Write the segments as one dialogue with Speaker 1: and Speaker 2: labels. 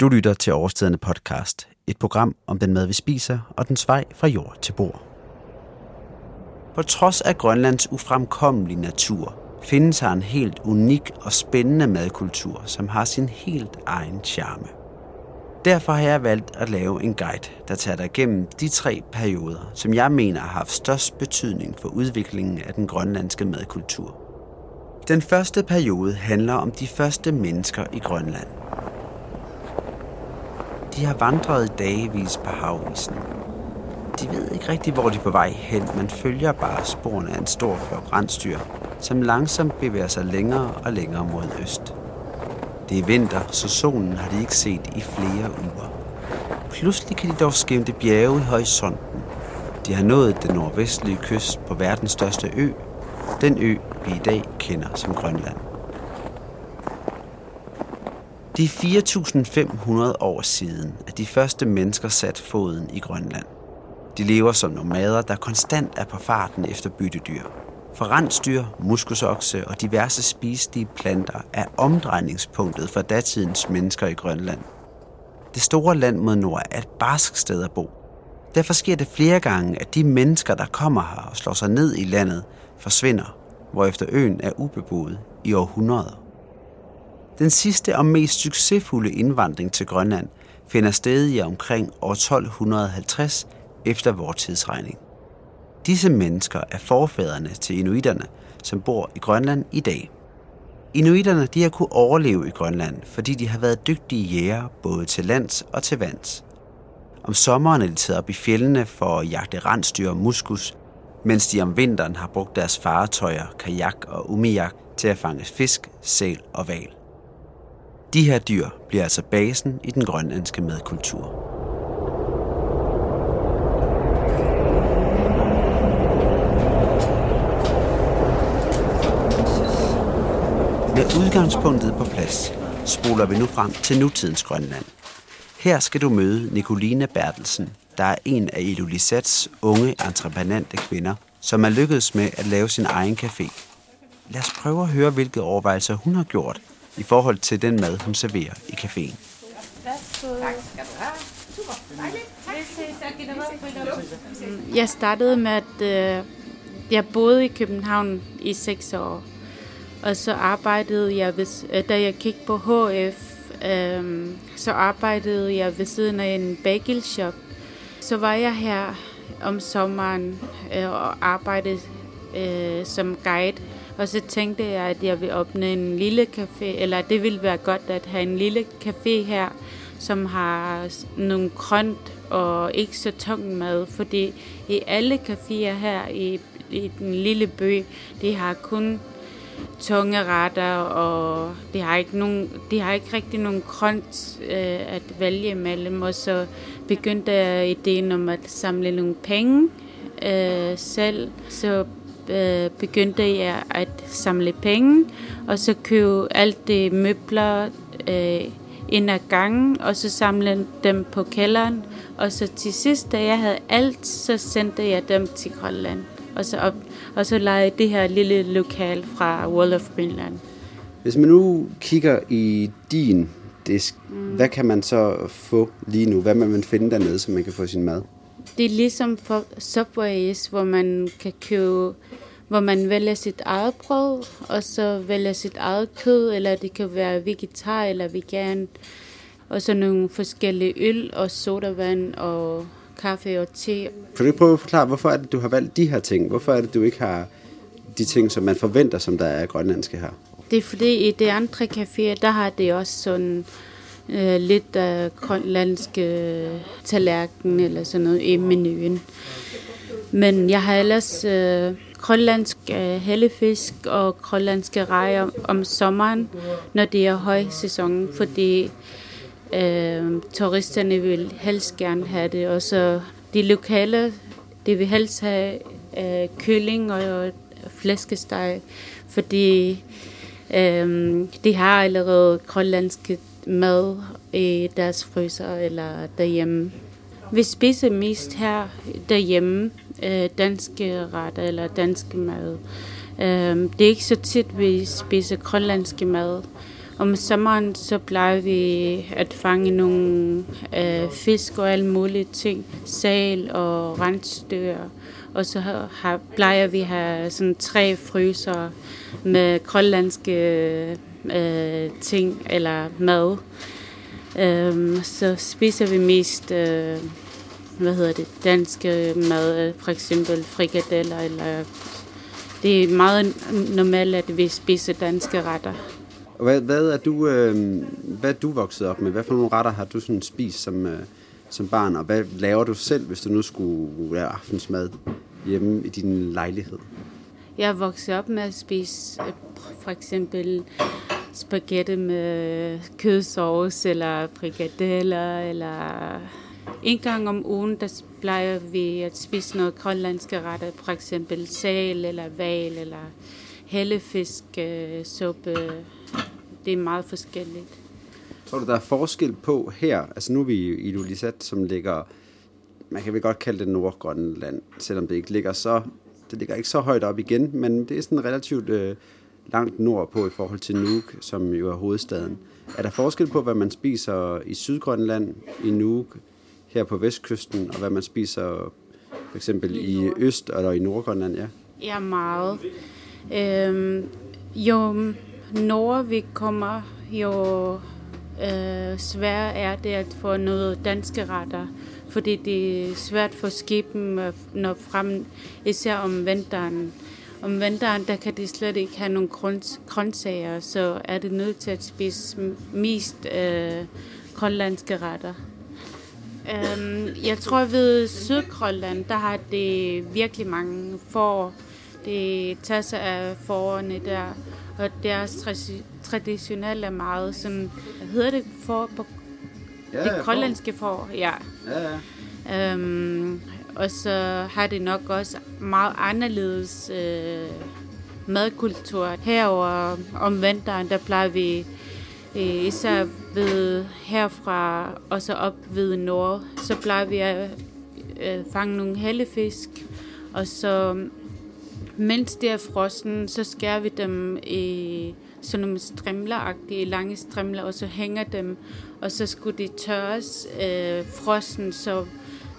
Speaker 1: Du lytter til Overstedende podcast, et program om den mad, vi spiser og den vej fra jord til bord. På trods af Grønlands ufremkommelige natur, findes her en helt unik og spændende madkultur, som har sin helt egen charme. Derfor har jeg valgt at lave en guide, der tager dig igennem de tre perioder, som jeg mener har haft størst betydning for udviklingen af den grønlandske madkultur. Den første periode handler om de første mennesker i Grønland. De har vandret dagevis på havisen. De ved ikke rigtig, hvor de er på vej hen, men følger bare sporene af en stor flok rensdyr, som langsomt bevæger sig længere og længere mod øst. Det er vinter, så solen har de ikke set i flere uger. Pludselig kan de dog skimte bjerge i horisonten. De har nået den nordvestlige kyst på verdens største ø, den ø, vi i dag kender som Grønland. Det er 4.500 år siden, at de første mennesker satte foden i Grønland. De lever som nomader, der konstant er på farten efter byttedyr. For rensdyr, muskusokse og diverse spiselige planter er omdrejningspunktet for datidens mennesker i Grønland. Det store land mod nord er et barsk sted at bo. Derfor sker det flere gange, at de mennesker, der kommer her og slår sig ned i landet, forsvinder, hvorefter øen er ubeboet i århundreder. Den sidste og mest succesfulde indvandring til Grønland finder sted i omkring år 1250 efter vores tidsregning. Disse mennesker er forfædrene til inuiterne, som bor i Grønland i dag. Inuiterne de har kunnet overleve i Grønland, fordi de har været dygtige jæger både til lands og til vands. Om sommeren er de taget op i fjellene for at jagte rensdyr og muskus, mens de om vinteren har brugt deres fartøjer, kajak og umijak til at fange fisk, sæl og val. De her dyr bliver altså basen i den grønlandske madkultur. Med udgangspunktet på plads, spoler vi nu frem til nutidens Grønland. Her skal du møde Nicoline Bertelsen, der er en af Ilulisats unge entreprenante kvinder, som er lykkedes med at lave sin egen café. Lad os prøve at høre, hvilke overvejelser hun har gjort i forhold til den mad, hun serverer i caféen.
Speaker 2: Jeg startede med, at øh, jeg boede i København i seks år. Og så arbejdede jeg, øh, da jeg kiggede på HF, øh, så arbejdede jeg ved siden af en bagelshop. Så var jeg her om sommeren øh, og arbejdede øh, som guide. Og så tænkte jeg, at jeg ville åbne en lille café, eller det ville være godt at have en lille café her, som har nogle grønt og ikke så tung mad, fordi i alle caféer her i, i den lille by, de har kun tunge retter, og de har ikke, nogen, de har ikke rigtig nogen grønt øh, at vælge imellem. Og så begyndte jeg ideen om at samle nogle penge øh, selv. Så øh, begyndte jeg at samle penge, og så købe alt det møbler øh, ind ad gangen, og så samle dem på kælderen. Og så til sidst, da jeg havde alt, så sendte jeg dem til Grønland. Og så, op, og så lejede det her lille lokal fra World of Greenland.
Speaker 1: Hvis man nu kigger i din disk, mm. hvad kan man så få lige nu? Hvad man finde dernede, så man kan få sin mad?
Speaker 2: Det er ligesom for Subways, hvor man kan købe hvor man vælger sit eget brød, og så vælger sit eget kød, eller det kan være vegetar eller vegan, og så nogle forskellige øl og sodavand og kaffe og te.
Speaker 1: Kan du prøve at forklare, hvorfor er det, du har valgt de her ting? Hvorfor er det, du ikke har de ting, som man forventer, som der er grønlandske her?
Speaker 2: Det er fordi, i de andre caféer, der har det også sådan øh, lidt af grønlandske tallerken eller sådan noget i menuen. Men jeg har ellers øh, grønlandsk øh, hellefisk og grønlandske rejer om sommeren, når det er højsæson, fordi øh, turisterne vil helst gerne have det. Og så de lokale, de vil helst have øh, kylling og flæskesteg, fordi øh, de har allerede grønlandske mad i deres fryser eller derhjemme. Vi spiser mest her derhjemme, øh, danske retter eller danske mad. Øh, det er ikke så tit, vi spiser grønlandske mad, om sommeren så plejer vi at fange nogle øh, fisk og alle mulige ting. Sal og rensdyr. Og så har, plejer vi at have sådan tre fryser med grønlandske øh, ting eller mad. Um, så spiser vi mest, øh, hvad hedder det, danske mad, for eksempel frikadeller, eller det er meget normalt, at vi spiser danske retter.
Speaker 1: Hvad, hvad, er du, øh, hvad er du vokset op med? Hvad for nogle retter har du sådan spist som, øh, som barn, og hvad laver du selv, hvis du nu skulle lave aftensmad hjemme i din lejlighed?
Speaker 2: Jeg er vokset op med at spise øh, for eksempel spaghetti med kødsovs, eller frikadeller, eller en gang om ugen, der plejer vi at spise noget grønlandske retter, for eksempel sal, eller val, eller hellefisk, øh, suppe. Det er meget forskelligt.
Speaker 1: Tror du, der er forskel på her? Altså nu er vi i Ilulissat, som ligger, man kan vel godt kalde det Nordgrønland, selvom det ikke ligger så, det ligger ikke så højt op igen, men det er sådan relativt øh, langt nordpå i forhold til Nuuk, som jo er hovedstaden. Er der forskel på, hvad man spiser i Sydgrønland, i Nuuk, her på vestkysten, og hvad man spiser for eksempel i Øst- eller i Nordgrønland? Ja,
Speaker 2: ja meget. Øhm, jo når vi kommer, jo øh, svært er det at få noget danske retter, fordi det er svært for skibene at nå frem, især om vinteren. Om vinteren, der kan de slet ikke have nogle grøntsager, så er det nødt til at spise mest øh, grønlandske retter. Um, jeg tror ved Sydgrønland, der har det virkelig mange får. Det tager sig af forerne der, og deres traditionelle er meget sådan, hedder det for på ja, det grønlandske for, ja. ja, ja. Um, og så har det nok også meget anderledes øh, madkultur. Herover om vinteren, der plejer vi øh, især ved herfra og så op ved nord, så plejer vi at øh, fange nogle hellefisk, og så mm, mens det er frossen, så skærer vi dem i sådan nogle strimleragtige lange strimler, og så hænger dem, og så skulle de tørres øh, frossen, så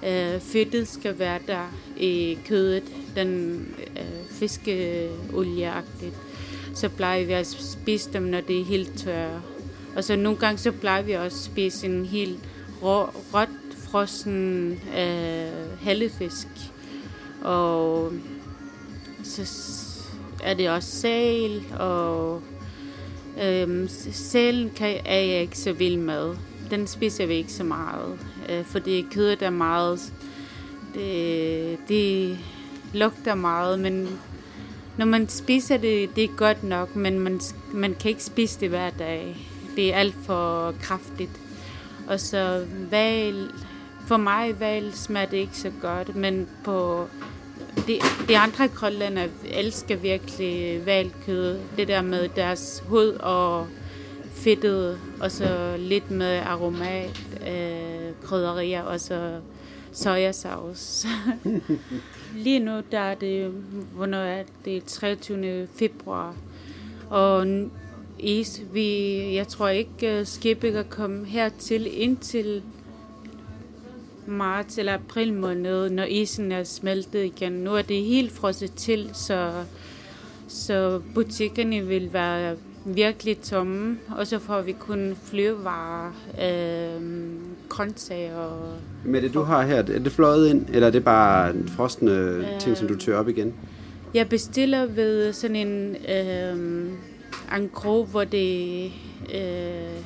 Speaker 2: øh, fedtet skal være der i kødet, den øh, fiskeolieagtigt. Så plejer vi at spise dem, når det er helt tørre. Og så nogle gange så plejer vi også at spise en helt rå, råt frossen øh, hallefisk. Og så er det også sal, og øh, sælen kan, er jeg ikke så vild med. Den spiser vi ikke så meget, øh, fordi kødet er meget, det, det lugter meget, men når man spiser det, det er godt nok, men man, man kan ikke spise det hver dag. Det er alt for kraftigt. Og så val, for mig val smager det ikke så godt, men på de, de andre grønlænder elsker virkelig valkød. Det der med deres hud og fedtet, og så lidt med aromat, øh, krydderier, og så sojasauce. Lige nu, der er det, hvornår er det 23. februar, og is, vi, jeg tror ikke, øh, skibet kan komme hertil indtil marts eller april måned, når isen er smeltet igen. Nu er det helt frosset til, så, så butikkerne vil være virkelig tomme, og så får vi kun flyvevarer, øh, grøntsager og...
Speaker 1: Men det du har her, er det fløjet ind, eller er det bare frostende øh, ting, som du tør op igen?
Speaker 2: Jeg bestiller ved sådan en øh, angro, hvor det øh,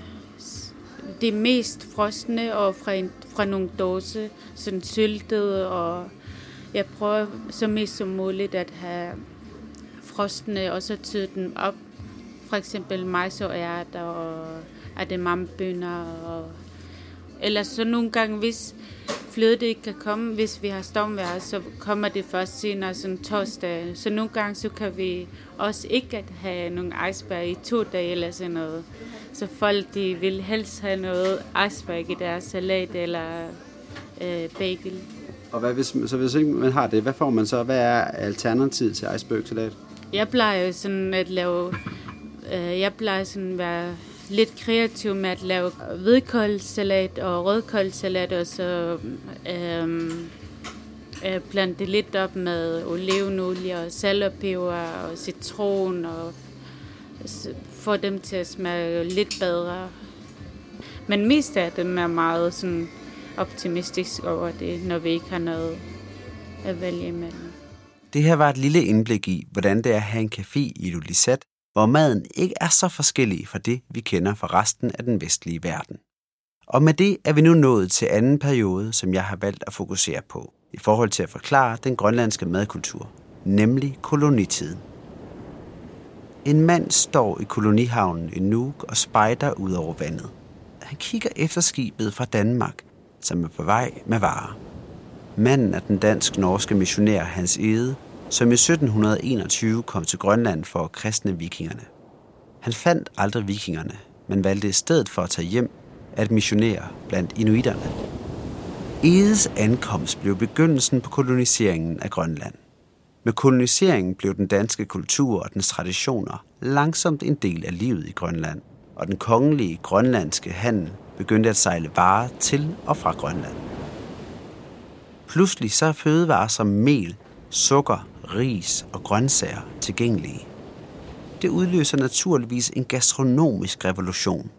Speaker 2: det mest frosne og fra, en, fra nogle dåse, sådan syltet, og jeg prøver så mest som muligt at have frostne, og så tyde dem op. For eksempel majs og ærter, og eller så nogle gange, hvis flyet ikke kan komme, hvis vi har stormvejr, så kommer det først senere, sådan torsdag. Så nogle gange, så kan vi også ikke have nogle iceberg i to dage eller sådan noget. Så folk, de vil helst have noget iceberg i deres salat eller øh, bagel.
Speaker 1: Og hvad hvis, så hvis ikke man har det, hvad får man så? Hvad er alternativet til iceberg salat?
Speaker 2: Jeg plejer sådan at lave, Øh, jeg plejer sådan at være lidt kreativ med at lave hvidkålsalat og rødkålsalat, og så øhm, øh, blande det lidt op med olivenolie og salt og og citron og få dem til at smage lidt bedre. Men mest af dem er meget sådan optimistisk over det, når vi ikke har noget at vælge imellem.
Speaker 1: Det her var et lille indblik i, hvordan det er at have en café i Lulisat, hvor maden ikke er så forskellig fra det, vi kender fra resten af den vestlige verden. Og med det er vi nu nået til anden periode, som jeg har valgt at fokusere på, i forhold til at forklare den grønlandske madkultur, nemlig kolonitiden. En mand står i kolonihavnen i Nuuk og spejder ud over vandet. Han kigger efter skibet fra Danmark, som er på vej med varer. Manden er den dansk-norske missionær Hans Ede, som i 1721 kom til Grønland for at kristne vikingerne. Han fandt aldrig vikingerne, men valgte i stedet for at tage hjem at missionere blandt inuiterne. Edes ankomst blev begyndelsen på koloniseringen af Grønland. Med koloniseringen blev den danske kultur og dens traditioner langsomt en del af livet i Grønland, og den kongelige grønlandske handel begyndte at sejle varer til og fra Grønland. Pludselig så er fødevarer som mel, sukker, ris og grøntsager tilgængelige. Det udløser naturligvis en gastronomisk revolution.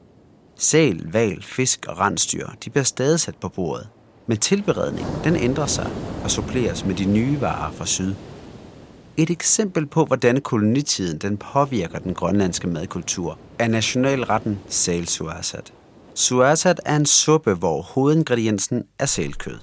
Speaker 1: Sæl, val, fisk og rensdyr, de bliver stadig sat på bordet. Men tilberedningen, den ændrer sig og suppleres med de nye varer fra syd. Et eksempel på, hvordan kolonitiden den påvirker den grønlandske madkultur, er nationalretten sæl suasat. Suasat er en suppe, hvor hovedingrediensen er sælkød.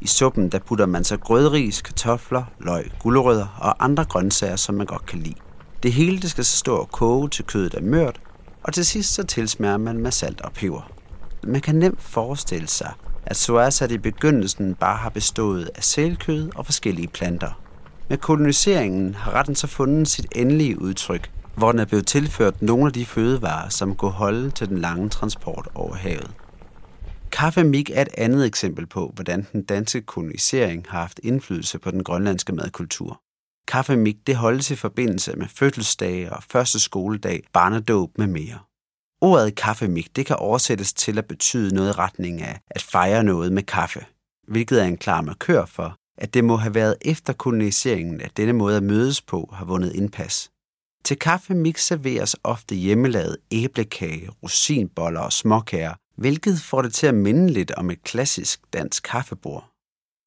Speaker 1: I suppen der putter man så grødris, kartofler, løg, gulerødder og andre grøntsager, som man godt kan lide. Det hele det skal så stå og koge til kødet er mørt, og til sidst så tilsmærer man med salt og peber. Man kan nemt forestille sig, at suasat i begyndelsen bare har bestået af sælkød og forskellige planter. Med koloniseringen har retten så fundet sit endelige udtryk, hvor den er blevet tilført nogle af de fødevarer, som kunne holde til den lange transport over havet. Kaffemik er et andet eksempel på, hvordan den danske kolonisering har haft indflydelse på den grønlandske madkultur. Kaffemik det holdes i forbindelse med fødselsdage og første skoledag, barnedåb med mere. Ordet kaffemik det kan oversættes til at betyde noget i retning af at fejre noget med kaffe, hvilket er en klar markør for, at det må have været efter koloniseringen, at denne måde at mødes på har vundet indpas. Til kaffemik serveres ofte hjemmelavet æblekage, rosinboller og småkager, hvilket får det til at minde lidt om et klassisk dansk kaffebord.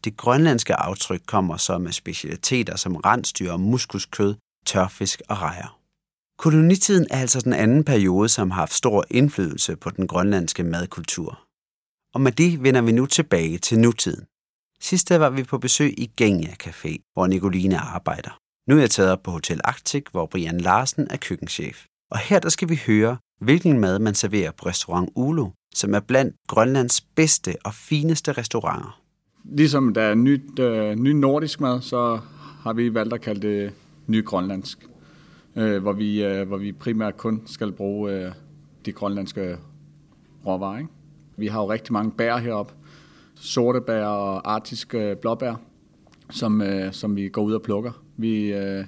Speaker 1: Det grønlandske aftryk kommer så med specialiteter som rensdyr og muskuskød, tørfisk og rejer. Kolonitiden er altså den anden periode, som har haft stor indflydelse på den grønlandske madkultur. Og med det vender vi nu tilbage til nutiden. Sidste var vi på besøg i Genia Café, hvor Nicoline arbejder. Nu er jeg taget op på Hotel Arctic, hvor Brian Larsen er køkkenchef. Og her der skal vi høre, hvilken mad man serverer på restaurant Ulo, som er blandt Grønlands bedste og fineste restauranter.
Speaker 3: Ligesom der er nyt, øh, ny nordisk mad, så har vi valgt at kalde det ny grønlandsk, øh, hvor, vi, øh, hvor vi primært kun skal bruge øh, de grønlandske råvarer. Ikke? Vi har jo rigtig mange bær heroppe, sorte bær og artiske øh, blåbær, som, øh, som vi går ud og plukker. Vi øh,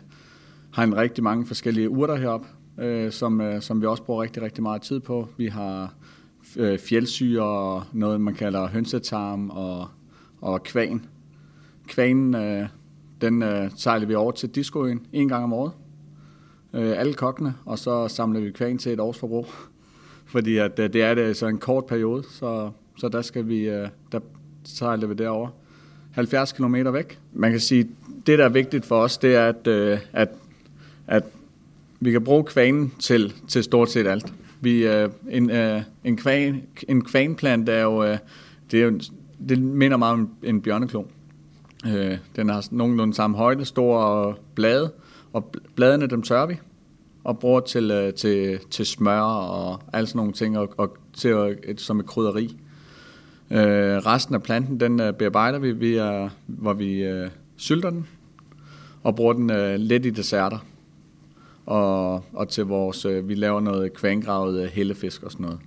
Speaker 3: har en rigtig mange forskellige urter heroppe, øh, som, øh, som vi også bruger rigtig, rigtig meget tid på. Vi har Øh, fjeldsyre og noget, man kalder hønsetarm og, og kvan. Kvanen, øh, den øh, sejler vi over til discoen en gang om året. Øh, alle kokkene, og så samler vi kvan til et års forbrug. Fordi at, øh, det er det så en kort periode, så, så der skal vi, øh, der sejler vi derover 70 km væk. Man kan sige, det der er vigtigt for os, det er, at, øh, at, at vi kan bruge kvanen til, til stort set alt. Vi, øh, en, øh, en, kvan, en kvanplant er jo, øh, det, er jo, det minder meget om en bjørneklo. Øh, den har nogenlunde samme højde, store blade, og bladene dem tørrer vi og bruger til, øh, til, til smør og alle sådan nogle ting, og, og til, et, som et krydderi. Øh, resten af planten, den øh, bearbejder vi, via, hvor vi øh, sylter den, og bruger den øh, lidt i desserter. Og, og til vores, øh, vi laver noget kvangravet hellefisk og sådan noget.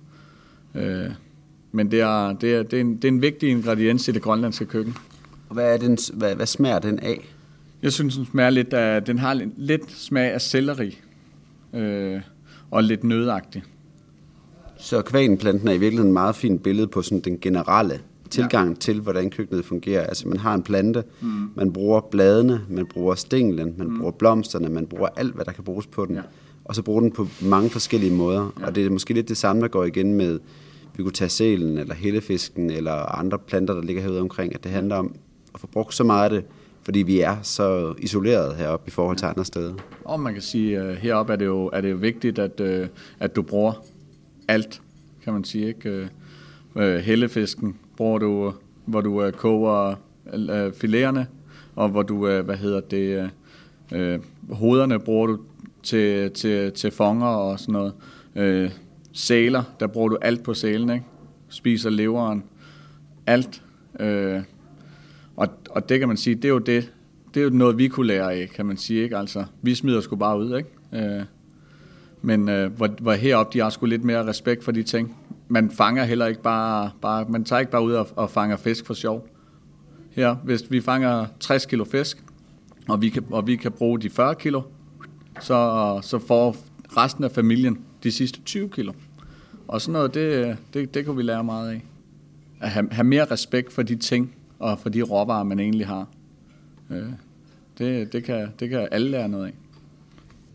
Speaker 3: Øh, men det er, det, er, det, er en, det er en vigtig ingrediens i det grønlandske køkken.
Speaker 1: Og hvad, er den, hvad, hvad smager den af?
Speaker 3: Jeg synes, den smager lidt af, den har lidt smag af selleri. Øh, og lidt nødagtig.
Speaker 1: Så kvanplanten er i virkeligheden et meget fint billede på sådan den generelle tilgang ja. til, hvordan køkkenet fungerer. Altså man har en plante, mm. man bruger bladene, man bruger stænglen, man mm. bruger blomsterne, man bruger alt, hvad der kan bruges på den. Ja. Og så bruger den på mange forskellige måder. Ja. Og det er måske lidt det samme, der går igen med, vi kunne tage sælen, eller hellefisken, eller andre planter, der ligger herude omkring, at det handler om at få brugt så meget af det, fordi vi er så isoleret heroppe i forhold til andre steder.
Speaker 3: Og man kan sige, at heroppe er det jo, er det jo vigtigt, at, øh, at du bruger alt, kan man sige. Ikke? Øh, hellefisken hvor du, hvor du øh, koger øh, øh, filererne, og hvor du, øh, hvad hedder det, hovederne bruger du til, til, til fonger og sådan noget. Øh, sæler, der bruger du alt på sælen, ikke? Spiser leveren, alt. Øh, og, og det kan man sige, det er jo det, det er jo noget, vi kunne lære af, kan man sige, ikke? Altså, vi smider sgu bare ud, ikke? Øh, men øh, hvor, hvor heroppe, de har sgu lidt mere respekt for de ting. Man fanger heller ikke bare, bare man tager ikke bare ud og, og fanger fisk for sjov. Her, hvis vi fanger 60 kilo fisk, og vi kan, og vi kan bruge de 40 kilo, så, så får resten af familien de sidste 20 kilo. Og sådan noget, det, det, det kunne vi lære meget af. At have, have mere respekt for de ting, og for de råvarer, man egentlig har. Øh, det, det, kan, det kan alle lære noget af.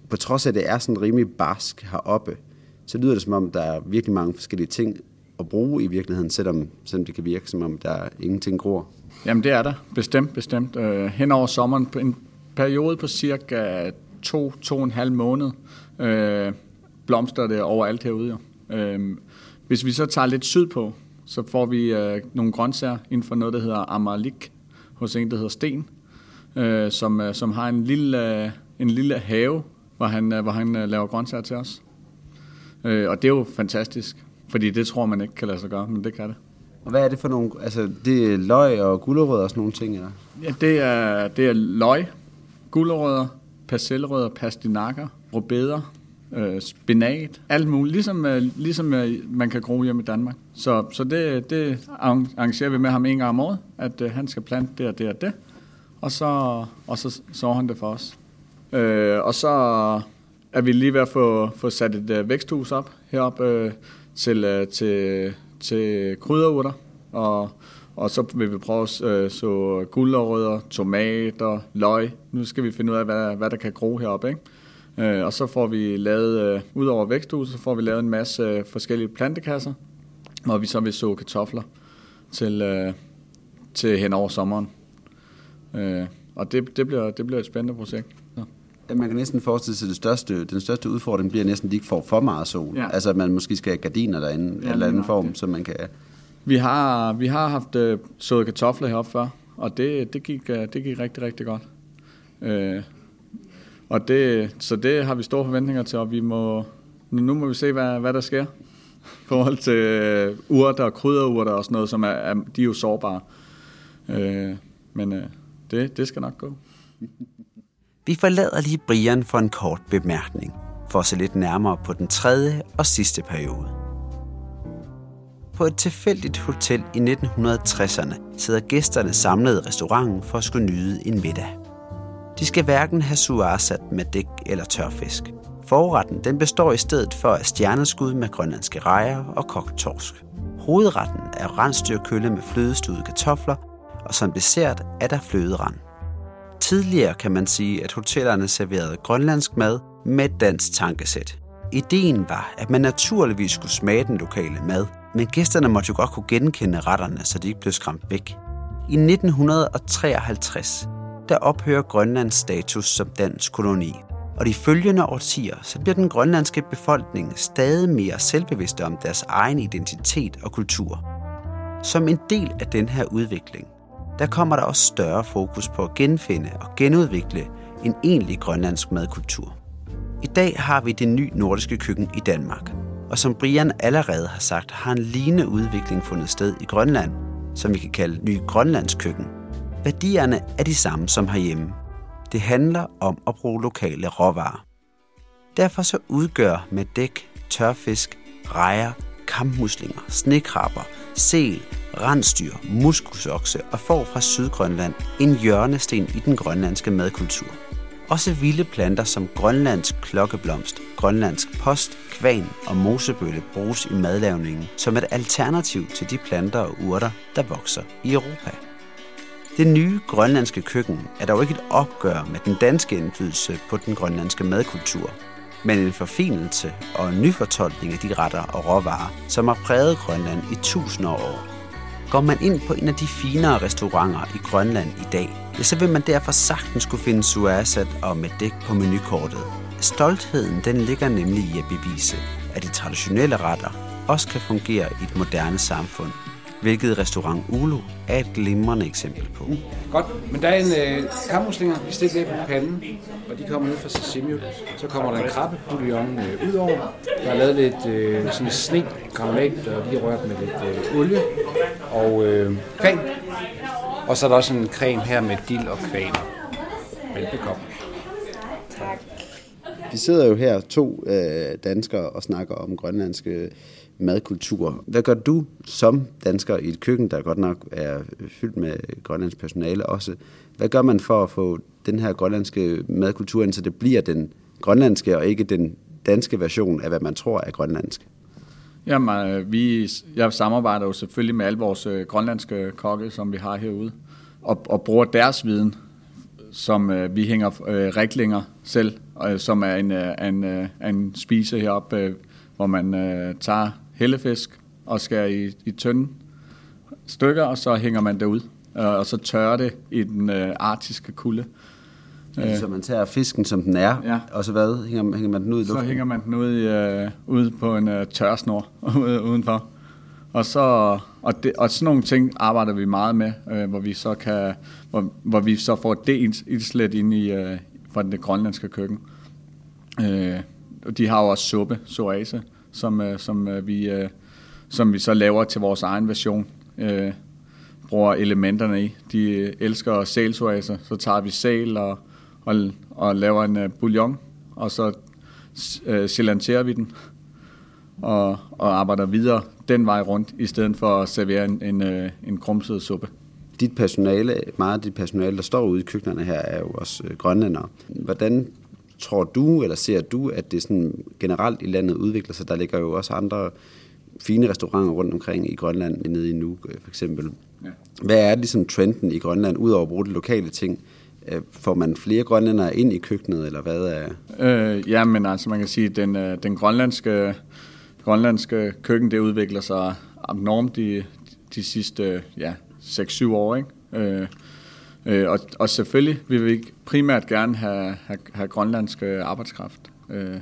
Speaker 1: På trods af, at det er sådan rimelig barsk heroppe, så lyder det som om, der er virkelig mange forskellige ting at bruge i virkeligheden, selvom, selvom det kan virke som om, der ingenting gror.
Speaker 3: Jamen det er der, bestemt, bestemt. Øh, hen over sommeren, på en periode på cirka to, to og en halv måned, øh, blomster det overalt herude. Jo. Øh, hvis vi så tager lidt sydpå, så får vi øh, nogle grøntsager inden for noget, der hedder Amalik, hos en, der hedder Sten, øh, som, øh, som har en lille, øh, en lille have, hvor han, øh, hvor han øh, laver grøntsager til os. Øh, og det er jo fantastisk, fordi det tror man ikke kan lade sig gøre, men det kan det.
Speaker 1: Og hvad er det for nogle, altså det er løg og gulerødder og sådan nogle ting, eller?
Speaker 3: Ja, det er, det er løg, gulerødder, persillerødder, pastinakker, rødbeder, øh, spinat, alt muligt, ligesom, øh, ligesom øh, man kan gro hjemme i Danmark. Så, så det, det arrangerer vi med ham en gang om året, at øh, han skal plante det og det og det, og så, og så så han det for os. Øh, og så er vi lige ved at få, få sat et øh, væksthus op heroppe øh, til, øh, til, til krydderurter, og og så vil vi prøve at øh, så gulerødder, tomater, løg. Nu skal vi finde ud af, hvad, hvad der kan gro heroppe. Ikke? Øh, og så får vi lavet, øh, ud over væksthuset, så får vi lavet en masse øh, forskellige plantekasser, hvor vi så vil så kartofler til, øh, til hen over sommeren. Øh, og det, det, bliver, det bliver et spændende projekt.
Speaker 1: Man kan næsten forestille sig, at det største, den største udfordring bliver næsten, at de ikke får for meget sol. Ja. Altså, at man måske skal have gardiner derinde, ja, eller anden form, så man kan...
Speaker 3: Vi har, vi har haft øh, sået kartofler heroppe før, og det, det, gik, øh, det gik rigtig, rigtig godt. Øh, og det, så det har vi store forventninger til, og vi må, nu må vi se, hvad, hvad der sker. I forhold til øh, urter og krydderurter og sådan noget, som er, er de er jo sårbare. Øh, men øh, det, det skal nok gå.
Speaker 1: Vi forlader lige Brian for en kort bemærkning, for at se lidt nærmere på den tredje og sidste periode. På et tilfældigt hotel i 1960'erne sidder gæsterne samlet i restauranten for at skulle nyde en middag. De skal hverken have suarsat med dæk eller tørfisk. Forretten den består i stedet for af stjerneskud med grønlandske rejer og kogt torsk. Hovedretten er rensdyrkølle med flødestuede kartofler, og som dessert er der fløderand. Tidligere kan man sige, at hotellerne serverede grønlandsk mad med et dansk tankesæt. Ideen var, at man naturligvis skulle smage den lokale mad, men gæsterne måtte jo godt kunne genkende retterne, så de ikke blev skræmt væk. I 1953 der ophører Grønlands status som dansk koloni. Og de følgende årtier, så bliver den grønlandske befolkning stadig mere selvbevidste om deres egen identitet og kultur. Som en del af den her udvikling, der kommer der også større fokus på at genfinde og genudvikle en egentlig grønlandsk madkultur. I dag har vi det nye nordiske køkken i Danmark, og som Brian allerede har sagt, har en lignende udvikling fundet sted i Grønland, som vi kan kalde ny grønlandsk køkken – Værdierne er de samme som herhjemme. Det handler om at bruge lokale råvarer. Derfor så udgør med dæk, tørfisk, rejer, kampmuslinger, snekrabber, sel, rensdyr, muskusokse og får fra Sydgrønland en hjørnesten i den grønlandske madkultur. Også vilde planter som grønlandsk klokkeblomst, grønlandsk post, kvan og mosebølle bruges i madlavningen som et alternativ til de planter og urter, der vokser i Europa. Det nye grønlandske køkken er dog ikke et opgør med den danske indflydelse på den grønlandske madkultur, men en forfinelse og en nyfortolkning af de retter og råvarer, som har præget Grønland i tusinder af år. Går man ind på en af de finere restauranter i Grønland i dag, ja, så vil man derfor sagtens kunne finde suasat og med dæk på menukortet. Stoltheden den ligger nemlig i at bevise, at de traditionelle retter også kan fungere i et moderne samfund, hvilket restaurant Ulu er et glimrende eksempel på.
Speaker 4: Mm, godt, men der er en øh, kammuslinger, vi stikker lidt på panden, og de kommer ned fra sashimi. Så kommer der en krabbe bouillon øh, ud over. Der er lavet lidt øh, sådan sne, granulat, og lige rørt med lidt øh, olie og øh, kvæn. Og så er der også en creme her med dild og kvæn. Velbekomme.
Speaker 1: Vi sidder jo her, to øh, danskere, og snakker om grønlandske madkultur. Hvad gør du som dansker i et køkken, der godt nok er fyldt med grønlandsk personale også? Hvad gør man for at få den her grønlandske madkultur ind, så det bliver den grønlandske og ikke den danske version af, hvad man tror er grønlandsk?
Speaker 3: Jamen, øh, vi, jeg samarbejder jo selvfølgelig med alle vores øh, grønlandske kokke, som vi har herude, og, og bruger deres viden, som øh, vi hænger øh, riklinger selv, øh, som er en, øh, en, øh, en spise heroppe, øh, hvor man øh, tager hellefisk og skærer i, i tynde stykker, og så hænger man det ud, øh, og så tørrer det i den øh, artiske kulde.
Speaker 1: Øh, så man tager fisken, som den er, ja. og så hvad? Hænger, hænger man den ud i luften?
Speaker 3: Så hænger man den ud, i, øh, ud på en øh, tørsnor udenfor. Og, så, og, det, og sådan nogle ting arbejder vi meget med, øh, hvor vi så kan, hvor, hvor vi så får det indslet ind i øh, fra det grønlandske køkken. Øh, de har jo også suppe, soase, som, øh, som, øh, vi, øh, som vi så laver til vores egen version. Øh, bruger elementerne i. De elsker sælsoase, så tager vi sæl og, og, og laver en uh, bouillon, og så uh, silancerer vi den og, og arbejder videre den vej rundt, i stedet for at servere en, en, uh, en krumset suppe.
Speaker 1: Dit personale, meget af dit personale, der står ude i køkkenerne her, er jo også uh, grønlændere. Hvordan tror du, eller ser du, at det sådan generelt i landet udvikler sig? Der ligger jo også andre fine restauranter rundt omkring i Grønland, nede i Nuuk for eksempel. Ja. Hvad er ligesom trenden i Grønland, udover at bruge de lokale ting? Øh, får man flere grønlændere ind i køkkenet, eller hvad er...
Speaker 3: Øh, ja, men altså man kan sige, at den, øh, den grønlandske, grønlandske køkken, det udvikler sig abnormt de, de sidste ja, 6-7 år, ikke? Øh, øh, og, og selvfølgelig vil vi primært gerne have, have, have grønlandske arbejdskraft, øh,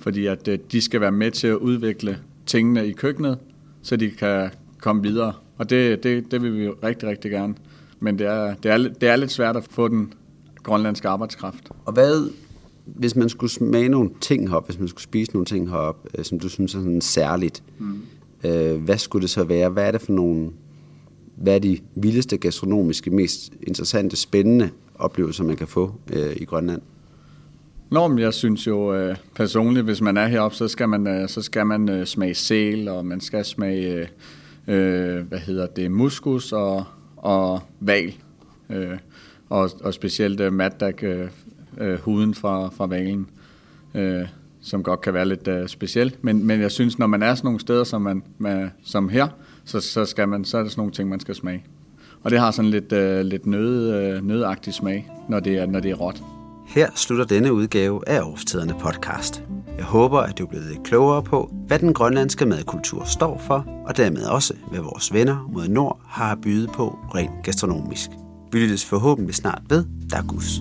Speaker 3: fordi at øh, de skal være med til at udvikle tingene i køkkenet, så de kan komme videre. Og det, det, det vil vi rigtig, rigtig gerne. Men det er, det, er, det er lidt svært at få den grønlandske arbejdskraft.
Speaker 1: Og hvad, hvis man skulle smage nogle ting herop, hvis man skulle spise nogle ting herop, øh, som du synes er sådan særligt, mm. øh, hvad skulle det så være? Hvad er det for nogle, hvad er de vildeste gastronomiske, mest interessante, spændende oplevelser, man kan få øh, i Grønland?
Speaker 3: Nå, men jeg synes jo øh, personligt, hvis man er heroppe, så skal man, øh, så skal man øh, smage sæl, og man skal smage, øh, hvad hedder det, muskus og, og val. Øh, og, og specielt øh, matdak, øh, øh, huden fra, fra valen, øh, som godt kan være lidt øh, speciel. Men, men jeg synes, når man er sådan nogle steder, som, man, man, som her, så, så, skal man, så er der sådan nogle ting, man skal smage. Og det har sådan lidt, øh, lidt nød, øh, nødagtig smag, når det er, når det er råt.
Speaker 1: Her slutter denne udgave af Årstiderne podcast. Jeg håber, at du er blevet lidt klogere på, hvad den grønlandske madkultur står for, og dermed også, hvad vores venner mod nord har at byde på rent gastronomisk. Vi lyttes forhåbentlig snart ved. Der er gus.